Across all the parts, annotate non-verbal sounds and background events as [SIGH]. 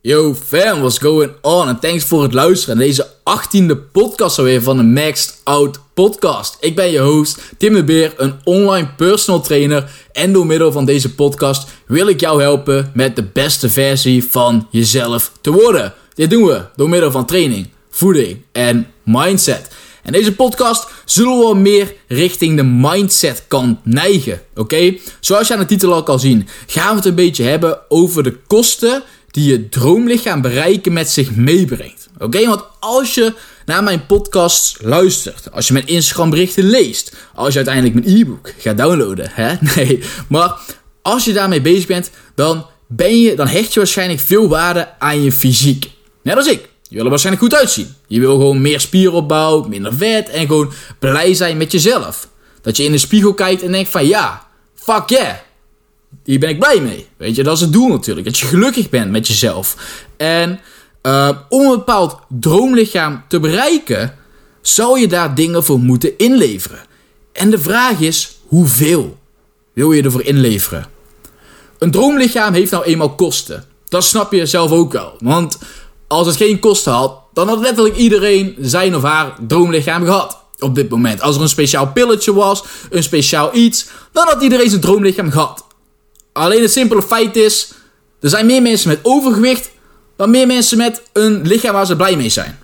Yo fam, what's going on? En thanks voor het luisteren naar deze 18e podcast alweer van de Maxed Out Podcast. Ik ben je host, Tim de Beer, een online personal trainer. En door middel van deze podcast wil ik jou helpen met de beste versie van jezelf te worden. Dit doen we door middel van training, voeding en mindset. En deze podcast zullen we meer richting de mindset kant neigen. Oké? Zoals je aan de titel al kan zien, gaan we het een beetje hebben over de kosten die je droomlichaam bereiken met zich meebrengt. Oké, want als je naar mijn podcasts luistert, als je mijn Instagram berichten leest, als je uiteindelijk mijn e-book gaat downloaden, hè? [LAUGHS] Nee, maar als je daarmee bezig bent, dan ben je, dan hecht je waarschijnlijk veel waarde aan je fysiek. Net als ik. Je wil er waarschijnlijk goed uitzien. Je wil gewoon meer spieropbouw, minder vet en gewoon blij zijn met jezelf. Dat je in de spiegel kijkt en denkt van ja, fuck yeah, hier ben ik blij mee. Weet je, dat is het doel natuurlijk. Dat je gelukkig bent met jezelf. En uh, om een bepaald droomlichaam te bereiken, zou je daar dingen voor moeten inleveren. En de vraag is, hoeveel wil je ervoor inleveren? Een droomlichaam heeft nou eenmaal kosten. Dat snap je zelf ook wel. Want als het geen kosten had, dan had letterlijk iedereen zijn of haar droomlichaam gehad. Op dit moment. Als er een speciaal pilletje was, een speciaal iets, dan had iedereen zijn droomlichaam gehad. Alleen het simpele feit is, er zijn meer mensen met overgewicht dan meer mensen met een lichaam waar ze blij mee zijn.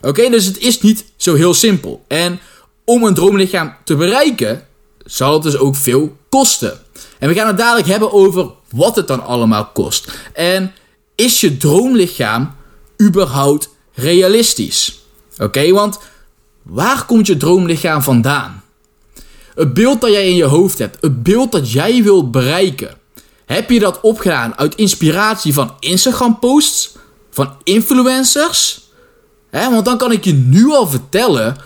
Oké, dus het is niet zo heel simpel. En om een droomlichaam te bereiken, zal het dus ook veel kosten. En we gaan het dadelijk hebben over wat het dan allemaal kost. En is je droomlichaam überhaupt realistisch? Oké, want waar komt je droomlichaam vandaan? Het beeld dat jij in je hoofd hebt, het beeld dat jij wilt bereiken, heb je dat opgedaan uit inspiratie van Instagram posts? Van influencers? want dan kan ik je nu al vertellen,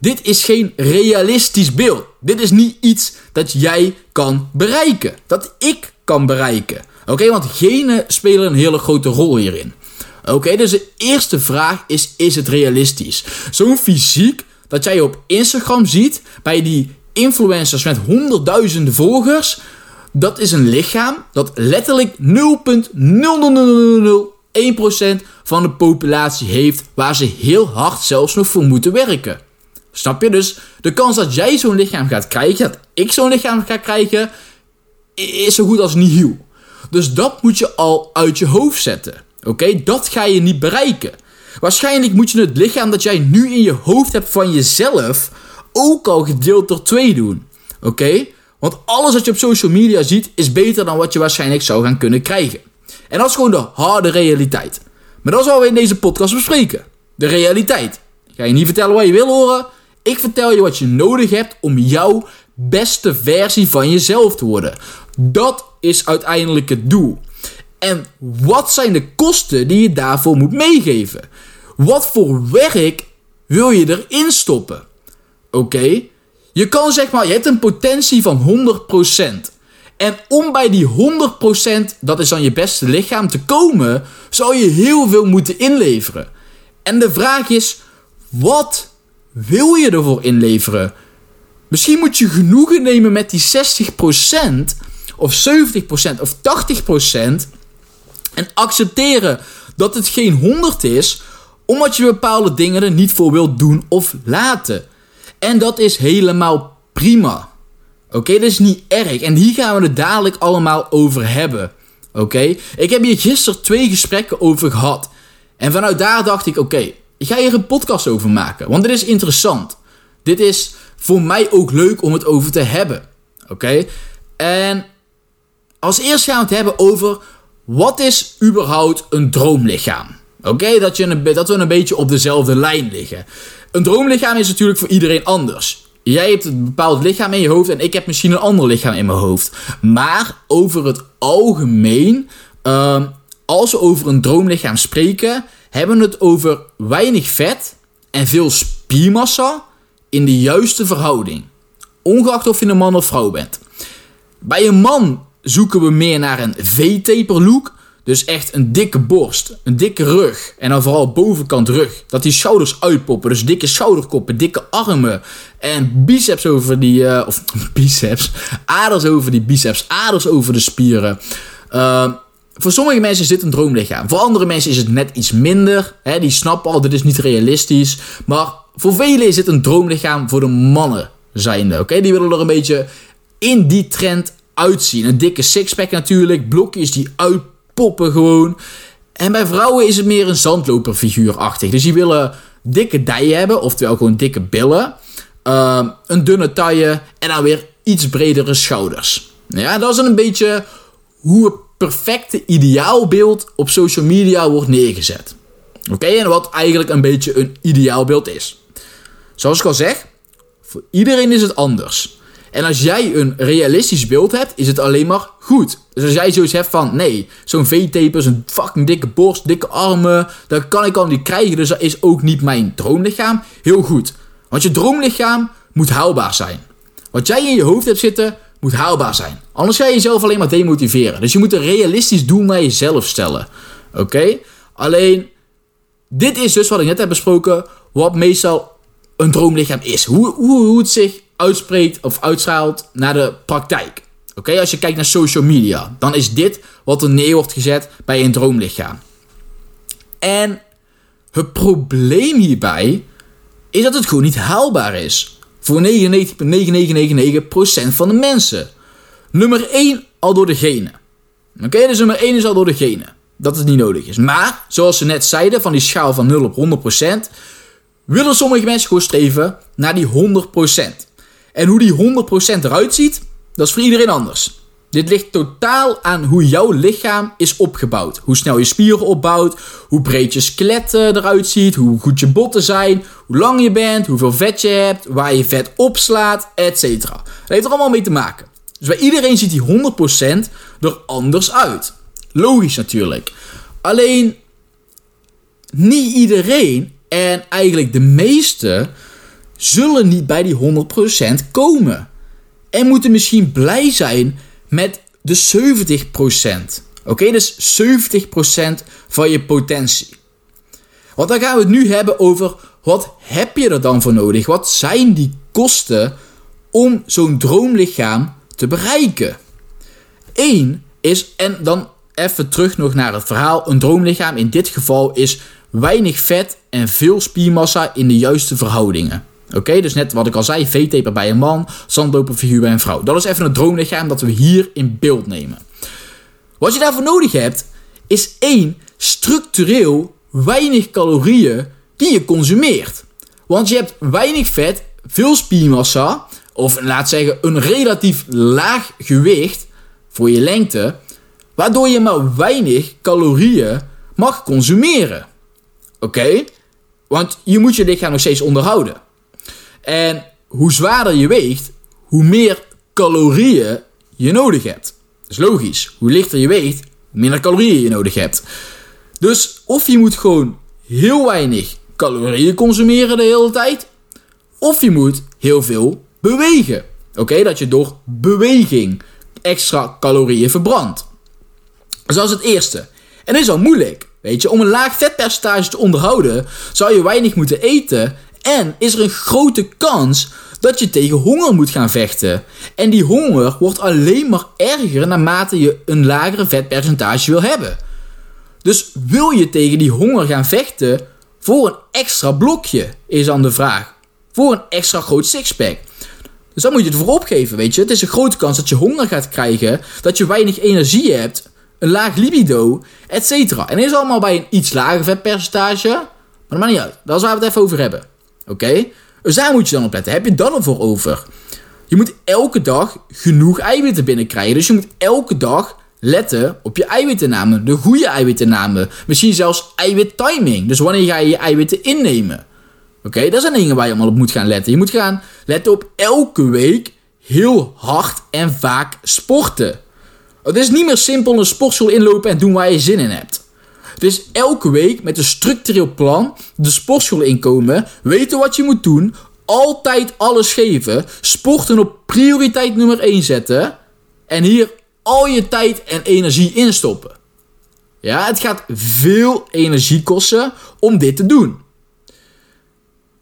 dit is geen realistisch beeld. Dit is niet iets dat jij kan bereiken. Dat ik kan bereiken. Oké, want genen spelen een hele grote rol hierin. Oké, dus de eerste vraag is: is het realistisch? Zo'n fysiek dat jij op Instagram ziet bij die influencers met honderdduizenden volgers, dat is een lichaam dat letterlijk 0,0001% van de populatie heeft waar ze heel hard zelfs nog voor moeten werken. Snap je? Dus de kans dat jij zo'n lichaam gaat krijgen, dat ik zo'n lichaam ga krijgen, is zo goed als nihil. Dus dat moet je al uit je hoofd zetten. Oké, dat ga je niet bereiken. Waarschijnlijk moet je het lichaam dat jij nu in je hoofd hebt van jezelf ook al gedeeld door twee doen. Oké? Want alles wat je op social media ziet is beter dan wat je waarschijnlijk zou gaan kunnen krijgen. En dat is gewoon de harde realiteit. Maar dat zullen we in deze podcast bespreken. De realiteit. Ik ga je niet vertellen wat je wil horen. Ik vertel je wat je nodig hebt om jouw beste versie van jezelf te worden. Dat is uiteindelijk het doel. En wat zijn de kosten die je daarvoor moet meegeven? Wat voor werk wil je erin stoppen? Oké? Je kan zeg maar, je hebt een potentie van 100%. En om bij die 100%, dat is dan je beste lichaam, te komen, zou je heel veel moeten inleveren. En de vraag is, wat wil je ervoor inleveren? Misschien moet je genoegen nemen met die 60% of 70% of 80% en accepteren dat het geen 100 is, omdat je bepaalde dingen er niet voor wilt doen of laten. En dat is helemaal prima. Oké, dat is niet erg. En hier gaan we het dadelijk allemaal over hebben. Oké, ik heb hier gisteren twee gesprekken over gehad. En vanuit daar dacht ik: oké, ik ga hier een podcast over maken. Want dit is interessant. Dit is voor mij ook leuk om het over te hebben. Oké, en als eerst gaan we het hebben over wat is überhaupt een droomlichaam? Oké, dat, dat we een beetje op dezelfde lijn liggen. Een droomlichaam is natuurlijk voor iedereen anders. Jij hebt een bepaald lichaam in je hoofd en ik heb misschien een ander lichaam in mijn hoofd. Maar over het algemeen, ehm, als we over een droomlichaam spreken, hebben we het over weinig vet en veel spiermassa in de juiste verhouding. Ongeacht of je een man of vrouw bent. Bij een man zoeken we meer naar een V-taper look Dus echt een dikke borst, een dikke rug en dan vooral bovenkant rug. Dat die schouders uitpoppen, dus dikke schouderkoppen, dikke armen en biceps over die, uh, of [LAUGHS] biceps, aders over die biceps, aders over de spieren. Uh, voor sommige mensen is dit een droomlichaam. Voor andere mensen is het net iets minder. Hè, die snappen al, dit is niet realistisch. Maar voor velen is dit een droomlichaam voor de mannen zijnde. Oké, die willen er een beetje in die trend uitzien. Een dikke sixpack natuurlijk, blokjes die uitpoppen gewoon. En bij vrouwen is het meer een zandloperfiguurachtig. Dus die willen dikke dijen hebben, oftewel gewoon dikke billen. Uh, een dunne taille en dan weer iets bredere schouders. Ja, dat is een beetje hoe het perfecte ideaalbeeld op social media wordt neergezet. Oké, en wat eigenlijk een beetje een ideaalbeeld is. Zoals ik al zeg, voor iedereen is het anders. En als jij een realistisch beeld hebt, is het alleen maar goed. Dus als jij zoiets hebt van, nee, zo'n V-taper, zo'n fucking dikke borst, dikke armen, dat kan ik al niet krijgen, dus dat is ook niet mijn droomlichaam. Heel goed. Want je droomlichaam moet haalbaar zijn. Wat jij in je hoofd hebt zitten, moet haalbaar zijn. Anders ga je jezelf alleen maar demotiveren. Dus je moet een realistisch doel naar jezelf stellen. Oké? Alleen, dit is dus wat ik net heb besproken, wat meestal een droomlichaam is. Hoe, hoe, hoe het zich uitspreekt of uitstraalt naar de praktijk. Oké, als je kijkt naar social media, dan is dit wat er neer wordt gezet bij een droomlichaam. En het probleem hierbij is dat het gewoon niet haalbaar is. Voor 99,9999% van de mensen. Nummer 1 al door de genen. Oké, dus nummer 1 is al door de genen. Dat het niet nodig is. Maar, zoals ze net zeiden, van die schaal van 0 op 100%, willen sommige mensen gewoon streven naar die 100%. En hoe die 100% eruit ziet, dat is voor iedereen anders. Dit ligt totaal aan hoe jouw lichaam is opgebouwd. Hoe snel je spieren opbouwt, hoe breed je skelet eh, eruit ziet, hoe goed je botten zijn, hoe lang je bent, hoeveel vet je hebt, waar je vet opslaat, etc. Dat heeft er allemaal mee te maken. Dus bij iedereen ziet die 100% er anders uit. Logisch natuurlijk. Alleen niet iedereen en eigenlijk de meeste zullen niet bij die 100% komen. En moeten misschien blij zijn met de 70%. Oké, dus 70% van je potentie. Want dan gaan we het nu hebben over wat heb je er dan voor nodig? Wat zijn die kosten om zo'n droomlichaam te bereiken? Eén is, en dan even terug nog naar het verhaal, een droomlichaam in dit geval is weinig vet en veel spiermassa in de juiste verhoudingen. Oké, dus net wat ik al zei, V-taper bij een man, zandloperfiguur bij een vrouw. Dat is even een droomlichaam dat we hier in beeld nemen. Wat je daarvoor nodig hebt, is één, structureel weinig calorieën die je consumeert. Want je hebt weinig vet, veel spiermassa, of laat zeggen een relatief laag gewicht voor je lengte, waardoor je maar weinig calorieën mag consumeren. Oké? Want je moet je lichaam nog steeds onderhouden. En hoe zwaarder je weegt, hoe meer calorieën je nodig hebt. Dat is logisch. Hoe lichter je weegt, hoe minder calorieën je nodig hebt. Dus of je moet gewoon heel weinig calorieën consumeren de hele tijd, of je moet heel veel bewegen. Oké, dat je door beweging extra calorieën verbrandt. Dus dat is het eerste. En dat is al moeilijk. Weet je, om een laag vetpercentage te onderhouden, zou je weinig moeten eten en is er een grote kans dat je tegen honger moet gaan vechten. En die honger wordt alleen maar erger naarmate je een lagere vetpercentage wil hebben. Dus wil je tegen die honger gaan vechten voor een extra blokje, is dan de vraag. Voor een extra groot sixpack. Dus dan moet je het voor opgeven, weet je. Het is een grote kans dat je honger gaat krijgen, dat je weinig energie hebt, een laag libido, etc. En dat is allemaal bij een iets lager vetpercentage, maar dat maakt niet uit. Dat is waar we het even over hebben. Oké? Dus daar moet je dan op letten. Heb je dan ervoor over? Je moet elke dag genoeg eiwitten binnenkrijgen. Dus je moet elke dag letten op je eiwittennamen. De goede eiwittennamen. Misschien zelfs eiwittiming. Dus wanneer ga je je eiwitten innemen? Oké, dat zijn dingen waar je allemaal op moet gaan letten. Je moet gaan letten op elke week heel hard en vaak sporten. Het is niet meer simpel een sportschool inlopen en doen waar je zin in hebt. Dus elke week met een structureel plan de sportschool inkomen, weten wat je moet doen, altijd alles geven, sporten op prioriteit nummer 1 zetten en hier al je tijd en energie instoppen. Ja, het gaat veel energie kosten om dit te doen.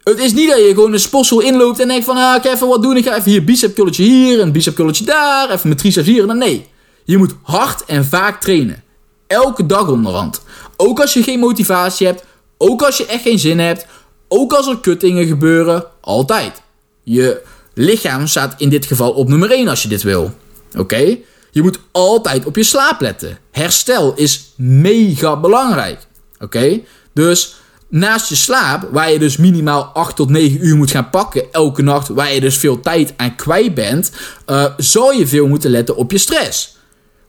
Het is niet dat je gewoon een sportschool inloopt en denkt van, ah, ik ga even wat doen. Ik ga even hier bicepkulletje hier, een bicepkulletje daar, even mijn triceps hier. Dan nee, je moet hard en vaak trainen. Elke dag onderhand. Ook als je geen motivatie hebt, ook als je echt geen zin hebt, ook als er kuttingen gebeuren, altijd. Je lichaam staat in dit geval op nummer 1 als je dit wil. Oké? Je moet altijd op je slaap letten. Herstel is mega belangrijk. Oké? Dus naast je slaap, waar je dus minimaal 8 tot 9 uur moet gaan pakken elke nacht, waar je dus veel tijd aan kwijt bent, uh, zou je veel moeten letten op je stress.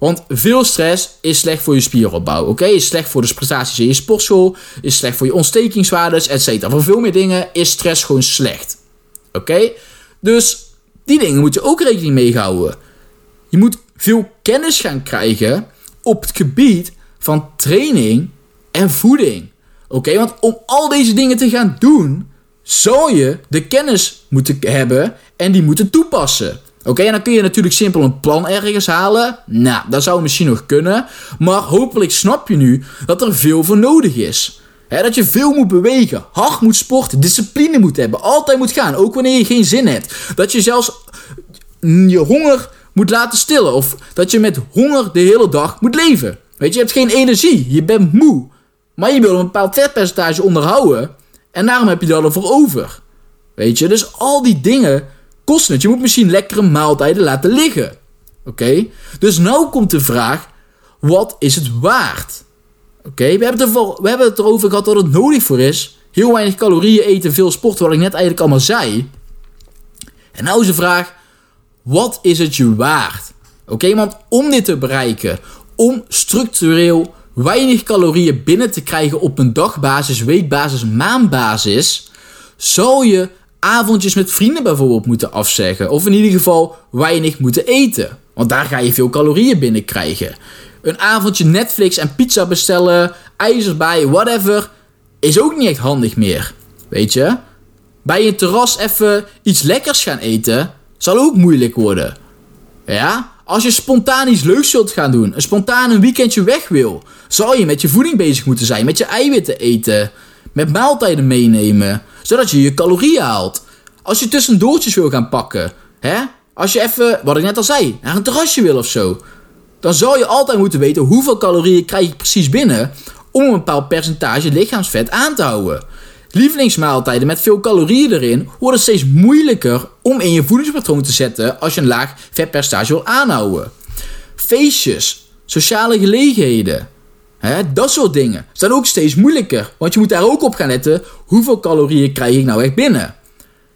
Want veel stress is slecht voor je spieropbouw, oké? Is slecht voor de prestaties in je sportschool, is slecht voor je ontstekingswaardes, etc. Voor veel meer dingen is stress gewoon slecht. Oké? Dus die dingen moet je ook rekening mee houden. Je moet veel kennis gaan krijgen op het gebied van training en voeding. Oké, want om al deze dingen te gaan doen, zou je de kennis moeten hebben en die moeten toepassen. Oké, en dan kun je natuurlijk simpel een plan ergens halen. Nou, dat zou misschien nog kunnen. Maar hopelijk snap je nu dat er veel voor nodig is. dat je veel moet bewegen, hard moet sporten, discipline moet hebben, altijd moet gaan, ook wanneer je geen zin hebt. Dat je zelfs je honger moet laten stillen of dat je met honger de hele dag moet leven. Weet je, je hebt geen energie, je bent moe. Maar je wil een bepaald vetpercentage onderhouden en daarom heb je dat ervoor over. Weet je, dus al die dingen kosten het. Je moet misschien lekkere maaltijden laten liggen. Oké? Dus nou komt de vraag: wat is het waard? Oké, we, hebben we hebben het erover gehad dat het nodig voor is. Heel weinig calorieën eten, veel sporten, wat ik net eigenlijk allemaal zei. En nou is de vraag: wat is het je waard? Oké, want om dit te bereiken, om structureel weinig calorieën binnen te krijgen op een dagbasis, weekbasis, maandbasis, zou je avondjes met vrienden bijvoorbeeld moeten afzeggen. Of in ieder geval weinig moeten eten. Want daar ga je veel calorieën binnenkrijgen. Een avondje Netflix en pizza bestellen, ijzer bij, whatever, is ook niet echt handig meer. Weet je? Bij een terras even iets lekkers gaan eten, zal ook moeilijk worden. Ja? Als je spontaan iets leuks wilt gaan doen, een spontaan een weekendje weg wil, zou je met je voeding bezig moeten zijn, met je eiwitten eten, met maaltijden meenemen, zodat je je calorieën haalt. Als je tussendoortjes wil gaan pakken, hè? Als je even, wat ik net al zei, naar een terrasje wil of zo, dan zou je altijd moeten weten hoeveel calorieën krijg je precies binnen om een bepaald percentage lichaamsvet aan te houden. Lievelingsmaaltijden met veel calorieën erin worden steeds moeilijker om in je voedingspatroon te zetten als je een laag vetpercentage wil aanhouden. Feestjes, sociale gelegenheden, dat soort dingen zijn ook steeds moeilijker. Want je moet daar ook op gaan letten hoeveel calorieën krijg ik nou echt binnen.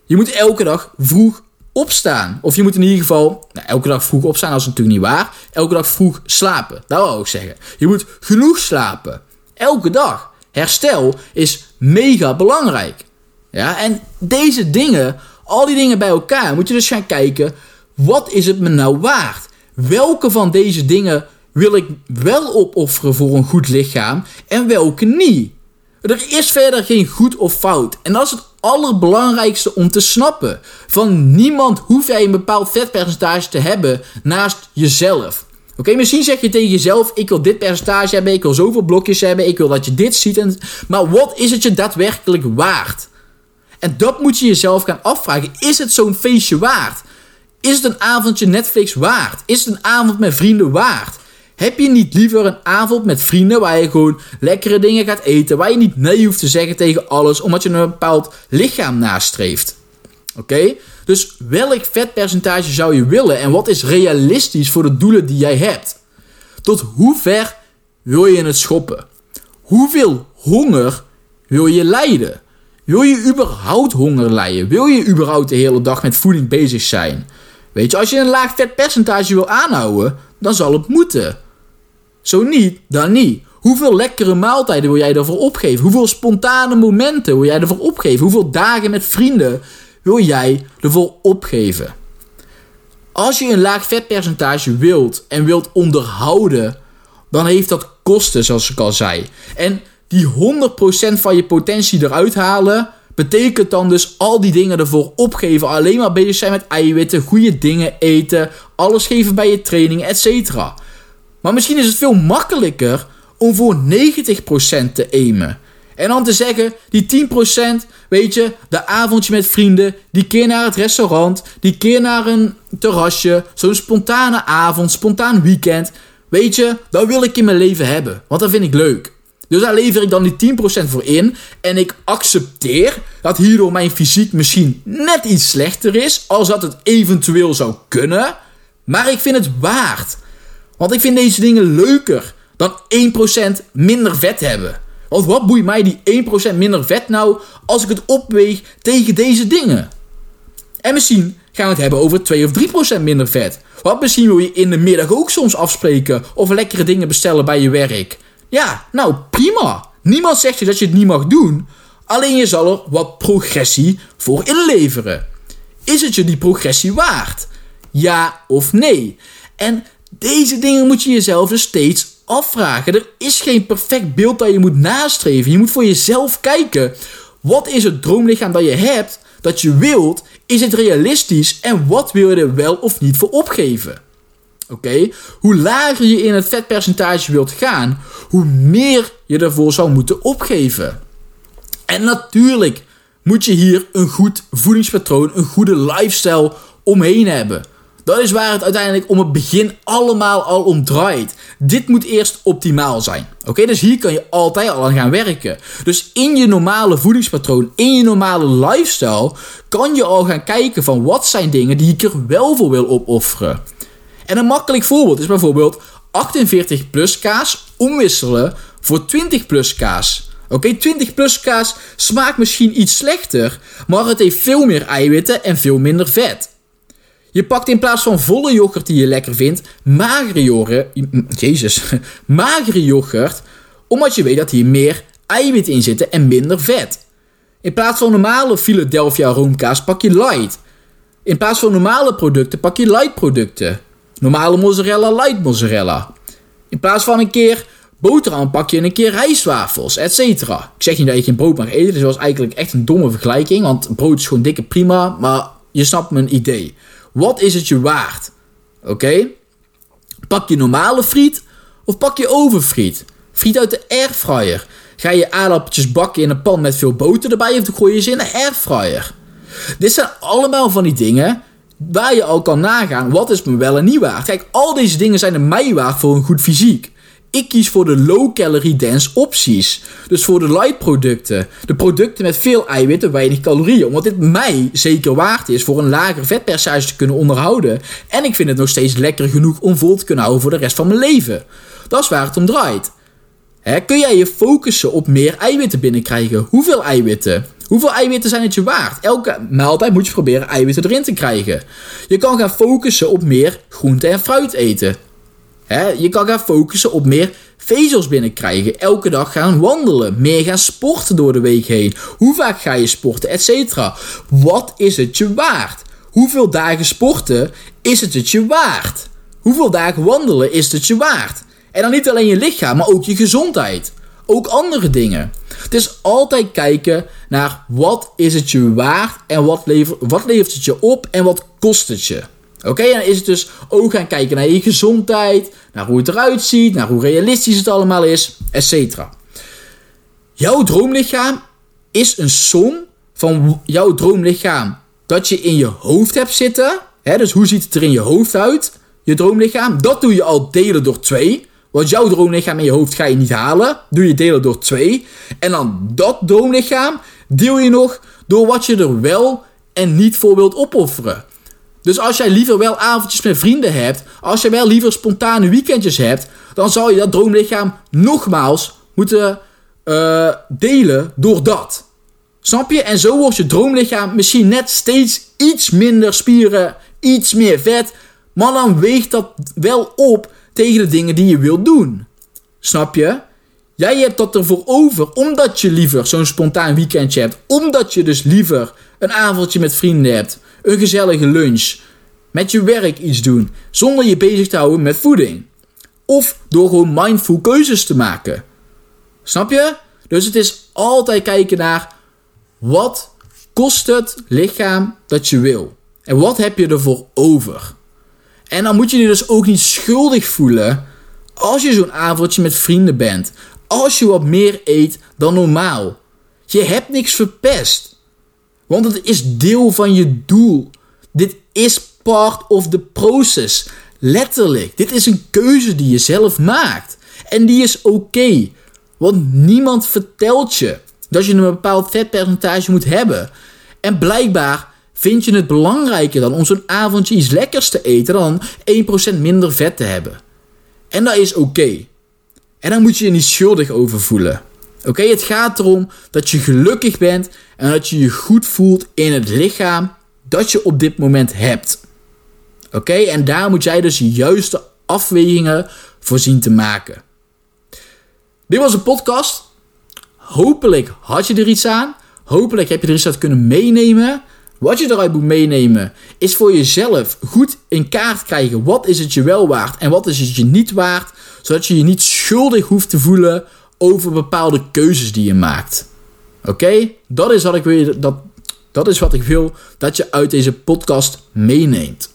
Je moet elke dag vroeg opstaan. Of je moet in ieder geval, nou, elke dag vroeg opstaan, dat is natuurlijk niet waar. Elke dag vroeg slapen, dat wil ik zeggen. Je moet genoeg slapen. Elke dag. Herstel is mega belangrijk. Ja, en deze dingen, al die dingen bij elkaar, moet je dus gaan kijken, wat is het me nou waard? Welke van deze dingen wil ik wel opofferen voor een goed lichaam en welke niet? Er is verder geen goed of fout. En dat is het allerbelangrijkste om te snappen. Van niemand hoef jij een bepaald vetpercentage te hebben naast jezelf. Oké, misschien zeg je tegen jezelf: ik wil dit percentage hebben, ik wil zoveel blokjes hebben, ik wil dat je dit ziet. En, maar wat is het je daadwerkelijk waard? En dat moet je jezelf gaan afvragen. Is het zo'n feestje waard? Is het een avondje Netflix waard? Is het een avond met vrienden waard? Heb je niet liever een avond met vrienden waar je gewoon lekkere dingen gaat eten, waar je niet nee hoeft te zeggen tegen alles, omdat je een bepaald lichaam nastreeft? Oké? Dus welk vetpercentage zou je willen en wat is realistisch voor de doelen die jij hebt? Tot hoe ver wil je het schoppen? Hoeveel honger wil je lijden? Wil je überhaupt honger lijden? Wil je überhaupt de hele dag met voeding bezig zijn? Weet je, als je een laag vetpercentage wil aanhouden, dan zal het moeten. Zo niet, dan niet. Hoeveel lekkere maaltijden wil jij ervoor opgeven? Hoeveel spontane momenten wil jij ervoor opgeven? Hoeveel dagen met vrienden wil jij ervoor opgeven? Als je een laag vetpercentage wilt en wilt onderhouden, dan heeft dat kosten, zoals ik al zei. En die 100% van je potentie eruit halen, betekent dan dus al die dingen ervoor opgeven. Alleen maar bezig zijn met eiwitten, goede dingen eten, alles geven bij je training, etc. Maar misschien is het veel makkelijker om voor 90% te aimen. En dan te zeggen, die 10%, weet je, de avondje met vrienden, die keer naar het restaurant, die keer naar een terrasje, zo'n spontane avond, spontaan weekend. Weet je, dat wil ik in mijn leven hebben, want dat vind ik leuk. Dus daar lever ik dan die 10% voor in. En ik accepteer dat hierdoor mijn fysiek misschien net iets slechter is. Als dat het eventueel zou kunnen. Maar ik vind het waard. Want ik vind deze dingen leuker dan 1% minder vet hebben. Want wat boeit mij die 1% minder vet nou als ik het opweeg tegen deze dingen? En misschien gaan we het hebben over 2 of 3% minder vet. Wat misschien wil je in de middag ook soms afspreken of lekkere dingen bestellen bij je werk. Ja, nou prima. Niemand zegt je dat je het niet mag doen. Alleen je zal er wat progressie voor inleveren. Is het je die progressie waard? Ja of nee? En deze dingen moet je jezelf dus steeds afvragen. Er is geen perfect beeld dat je moet nastreven. Je moet voor jezelf kijken. Wat is het droomlichaam dat je hebt, dat je wilt? Is het realistisch? En wat wil je er wel of niet voor opgeven? Oké? Hoe lager je in het vetpercentage wilt gaan, hoe meer je ervoor zou moeten opgeven. En natuurlijk moet je hier een goed voedingspatroon, een goede lifestyle omheen hebben. Dat is waar het uiteindelijk om het begin allemaal al om draait. Dit moet eerst optimaal zijn. Oké, dus hier kan je altijd al aan gaan werken. Dus in je normale voedingspatroon, in je normale lifestyle, kan je al gaan kijken van wat zijn dingen die ik er wel voor wil opofferen. En een makkelijk voorbeeld is bijvoorbeeld 48 plus kaas omwisselen voor 20 plus kaas. Oké, 20 plus kaas smaakt misschien iets slechter, maar het heeft veel meer eiwitten en veel minder vet. Je pakt in plaats van volle yoghurt die je lekker vindt, magere yoghurt, jezus, [LAUGHS] magere yoghurt, omdat je weet dat hier meer eiwit in zitten en minder vet. In plaats van normale Philadelphia roomkaas pak je light. In plaats van normale producten pak je light producten. Normale mozzarella, light mozzarella. In plaats van een keer boterham pak je een keer rijstwafels, etc. Ik zeg niet dat je geen brood mag eten, dus dat was eigenlijk echt een domme vergelijking, want brood is gewoon dikke prima, maar je snapt mijn idee. Wat is het je waard? Oké? Pak je normale friet of pak je overfriet? Friet uit de airfryer. Ga je aardappeltjes bakken in een pan met veel boter erbij of gooi je ze in de airfryer? Dit zijn allemaal van die dingen waar je al kan nagaan wat is me wel en niet waard. Kijk, al deze dingen zijn er mij waard voor een goed fysiek. Ik kies voor de low-calorie dense opties. Dus voor de light producten. De producten met veel eiwitten, weinig calorieën. Omdat dit mij zeker waard is voor een lager vetpercentage te kunnen onderhouden. En ik vind het nog steeds lekker genoeg om vol te kunnen houden voor de rest van mijn leven. Dat is waar het om draait. kun jij je focussen op meer eiwitten binnenkrijgen? Hoeveel eiwitten? Hoeveel eiwitten zijn het je waard? Elke maaltijd moet je proberen eiwitten erin te krijgen. Je kan gaan focussen op meer groente en fruit eten je kan gaan focussen op meer vezels binnenkrijgen. Elke dag gaan wandelen. Meer gaan sporten door de week heen. Hoe vaak ga je sporten, etc. Wat is het je waard? Hoeveel dagen sporten is het het je waard? Hoeveel dagen wandelen is het je waard? En dan niet alleen je lichaam, maar ook je gezondheid. Ook andere dingen. Het is altijd kijken naar wat is het je waard en wat levert, wat levert het je op en wat kost het je. Oké, en dan is het dus ook gaan kijken naar je gezondheid, naar hoe het eruit ziet, naar hoe realistisch het allemaal is, etc. Jouw droomlichaam is een som van jouw droomlichaam dat je in je hoofd hebt zitten. Dus hoe ziet het er in je hoofd uit, je droomlichaam? Dat doe je al delen door twee. Want jouw droomlichaam in je hoofd ga je niet halen. Doe je delen door twee. En dan dat droomlichaam deel je nog door wat je er wel en niet voor wilt opofferen. Dus als jij liever wel avondjes met vrienden hebt, als je wel liever spontane weekendjes hebt, dan zou je dat droomlichaam nogmaals moeten uh, delen door dat. Snap je? En zo wordt je droomlichaam misschien net steeds iets minder spieren, iets meer vet, maar dan weegt dat wel op tegen de dingen die je wilt doen. Snap je? Jij hebt dat ervoor over omdat je liever zo'n spontaan weekendje hebt, omdat je dus liever een avondje met vrienden hebt een gezellige lunch, met je werk iets doen, zonder je bezig te houden met voeding. Of door gewoon mindful keuzes te maken. Snap je? Dus het is altijd kijken naar wat kost het lichaam dat je wil. En wat heb je ervoor over? En dan moet je je dus ook niet schuldig voelen Als je zo'n avondje met vrienden bent. Als je wat meer eet dan normaal. Je hebt niks verpest. Want het is deel van je doel. Dit is part of the process. Letterlijk. Dit is een keuze die je zelf maakt. En die is oké. want niemand vertelt je dat je een bepaald vetpercentage moet hebben. En blijkbaar vind je het belangrijker dan om zo'n avondje iets lekkers te eten dan 1% minder vet te hebben. En dat is oké. En daar moet je je niet schuldig over voelen. Oké, het gaat erom dat je gelukkig bent en dat je je goed voelt in het lichaam dat je op dit moment hebt. Oké, en daar moet jij dus de juiste afwegingen voor zien te maken. Dit was een podcast. Hopelijk had je er iets aan. Hopelijk heb je er iets uit kunnen meenemen. Wat je eruit moet meenemen is voor jezelf goed in kaart krijgen. Wat is het je wel waard en wat is het je niet waard. Zodat je je niet schuldig hoeft te voelen over bepaalde keuzes die je maakt. Oké? Dat, is wat ik wil, dat, dat is wat ik wil dat je uit deze podcast meeneemt.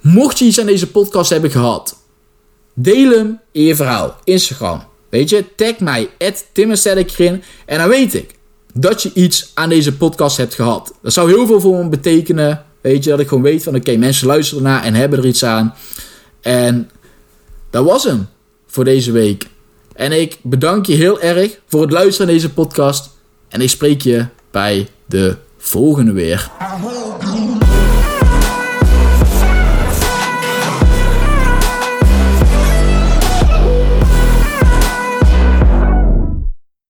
Mocht je iets aan deze podcast hebben gehad, deel hem in je verhaal. Instagram. Weet je, tag mij, Timmerstellekrin. En dan weet ik dat je iets aan deze podcast hebt gehad. Dat zou heel veel voor me betekenen. Weet je, dat ik gewoon weet van oké, mensen luisteren naar en hebben er iets aan. En dat was hem voor deze week. En ik bedank je heel erg voor het luisteren naar deze podcast. En ik spreek je bij de volgende weer.